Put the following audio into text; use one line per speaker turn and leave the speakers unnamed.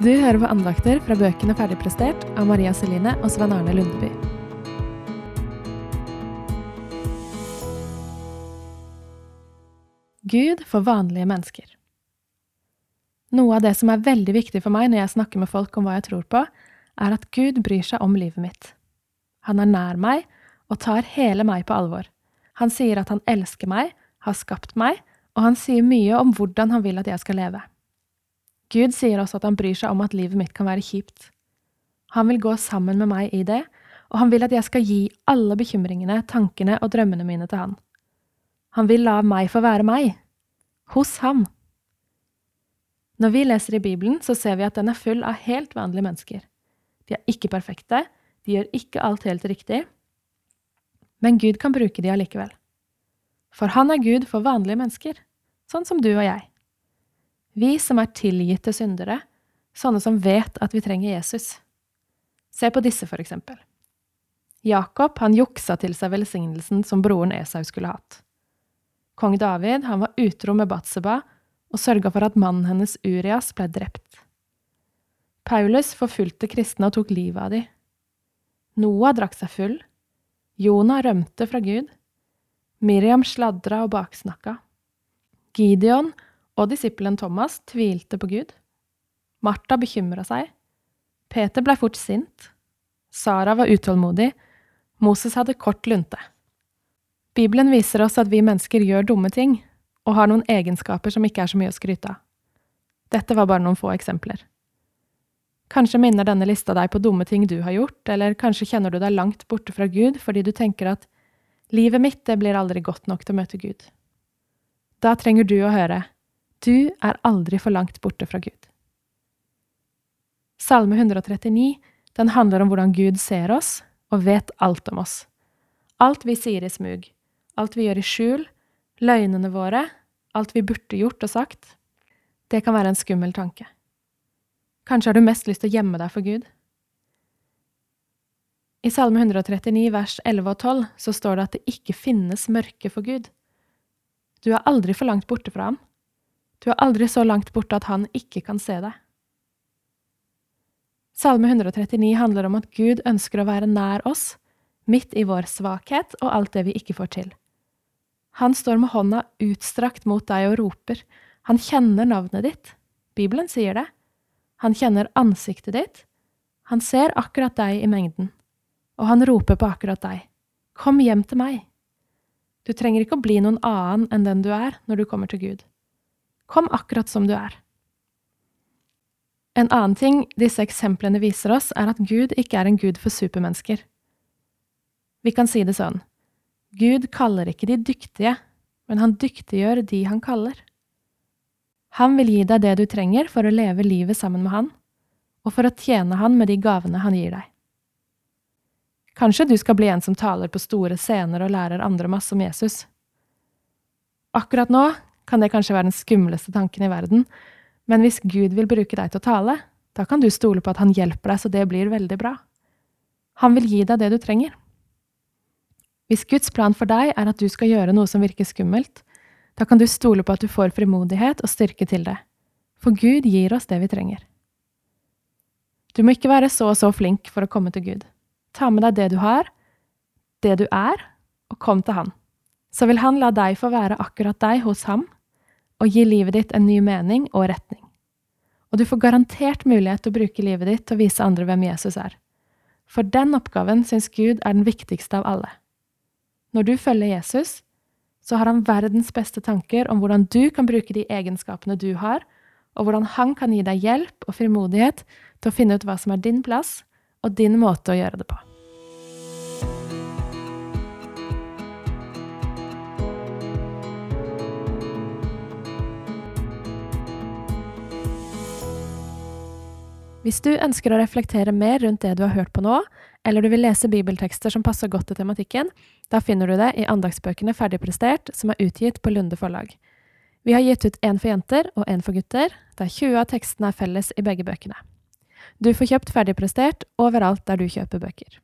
Du hører på andakter fra bøkene Ferdigprestert av Maria Celine og Svein Arne Lundeby. Gud for vanlige mennesker. Noe av det som er veldig viktig for meg når jeg snakker med folk om hva jeg tror på, er at Gud bryr seg om livet mitt. Han er nær meg og tar hele meg på alvor. Han sier at han elsker meg, har skapt meg, og han sier mye om hvordan han vil at jeg skal leve. Gud sier også at han bryr seg om at livet mitt kan være kjipt. Han vil gå sammen med meg i det, og han vil at jeg skal gi alle bekymringene, tankene og drømmene mine til han. Han vil la meg få være meg, hos ham. Når vi leser i Bibelen, så ser vi at den er full av helt vanlige mennesker. De er ikke perfekte, de gjør ikke alt helt riktig, men Gud kan bruke de allikevel. For han er Gud for vanlige mennesker, sånn som du og jeg. Vi som er tilgitte syndere, sånne som vet at vi trenger Jesus. Se på disse, for eksempel. Jakob han juksa til seg velsignelsen som broren Esau skulle hatt. Kong David han var utro med Batseba og sørga for at mannen hennes Urias ble drept. Paulus forfulgte kristne og tok livet av de. Noah drakk seg full. Jonah rømte fra Gud. Miriam sladra og baksnakka. Gideon og disippelen Thomas tvilte på Gud. Martha bekymra seg. Peter blei fort sint. Sara var utålmodig. Moses hadde kort lunte. Bibelen viser oss at vi mennesker gjør dumme ting, og har noen egenskaper som ikke er så mye å skryte av. Dette var bare noen få eksempler. Kanskje minner denne lista deg på dumme ting du har gjort, eller kanskje kjenner du deg langt borte fra Gud fordi du tenker at livet mitt det blir aldri godt nok til å møte Gud. Da trenger du å høre du er aldri for langt borte fra Gud. Salme 139 den handler om hvordan Gud ser oss og vet alt om oss. Alt vi sier i smug, alt vi gjør i skjul, løgnene våre, alt vi burde gjort og sagt, det kan være en skummel tanke. Kanskje har du mest lyst til å gjemme deg for Gud? I Salme 139 vers 11 og 12 så står det at det ikke finnes mørke for Gud. Du er aldri for langt borte fra ham. Du er aldri så langt borte at han ikke kan se deg. Salme 139 handler om at Gud ønsker å være nær oss, midt i vår svakhet og alt det vi ikke får til. Han står med hånda utstrakt mot deg og roper, han kjenner navnet ditt, Bibelen sier det, han kjenner ansiktet ditt, han ser akkurat deg i mengden, og han roper på akkurat deg, kom hjem til meg. Du trenger ikke å bli noen annen enn den du er når du kommer til Gud. Kom akkurat som du er. En annen ting disse eksemplene viser oss, er at Gud ikke er en gud for supermennesker. Vi kan si det sånn, Gud kaller ikke de dyktige, men han dyktiggjør de han kaller. Han vil gi deg det du trenger for å leve livet sammen med han, og for å tjene han med de gavene han gir deg. Kanskje du skal bli en som taler på store scener og lærer andre masse om Jesus. Akkurat nå kan det kanskje være den skumleste tanken i verden, men hvis Gud vil bruke deg til å tale, da kan du stole på at han hjelper deg så det blir veldig bra. Han vil gi deg det du trenger. Hvis Guds plan for deg er at du skal gjøre noe som virker skummelt, da kan du stole på at du får frimodighet og styrke til det, for Gud gir oss det vi trenger. Du må ikke være så og så flink for å komme til Gud. Ta med deg det du har, det du er, og kom til Han. Så vil Han la deg få være akkurat deg hos ham og gi livet ditt en ny mening og retning. Og du får garantert mulighet til å bruke livet ditt til å vise andre hvem Jesus er. For den oppgaven syns Gud er den viktigste av alle. Når du følger Jesus, så har han verdens beste tanker om hvordan du kan bruke de egenskapene du har, og hvordan han kan gi deg hjelp og frimodighet til å finne ut hva som er din plass og din måte å gjøre det på. Hvis du ønsker å reflektere mer rundt det du har hørt på nå, eller du vil lese bibeltekster som passer godt til tematikken, da finner du det i andagsbøkene Ferdigprestert, som er utgitt på Lunde forlag. Vi har gitt ut én for jenter og én for gutter, der 20 av tekstene er felles i begge bøkene. Du får kjøpt Ferdigprestert overalt der du kjøper bøker.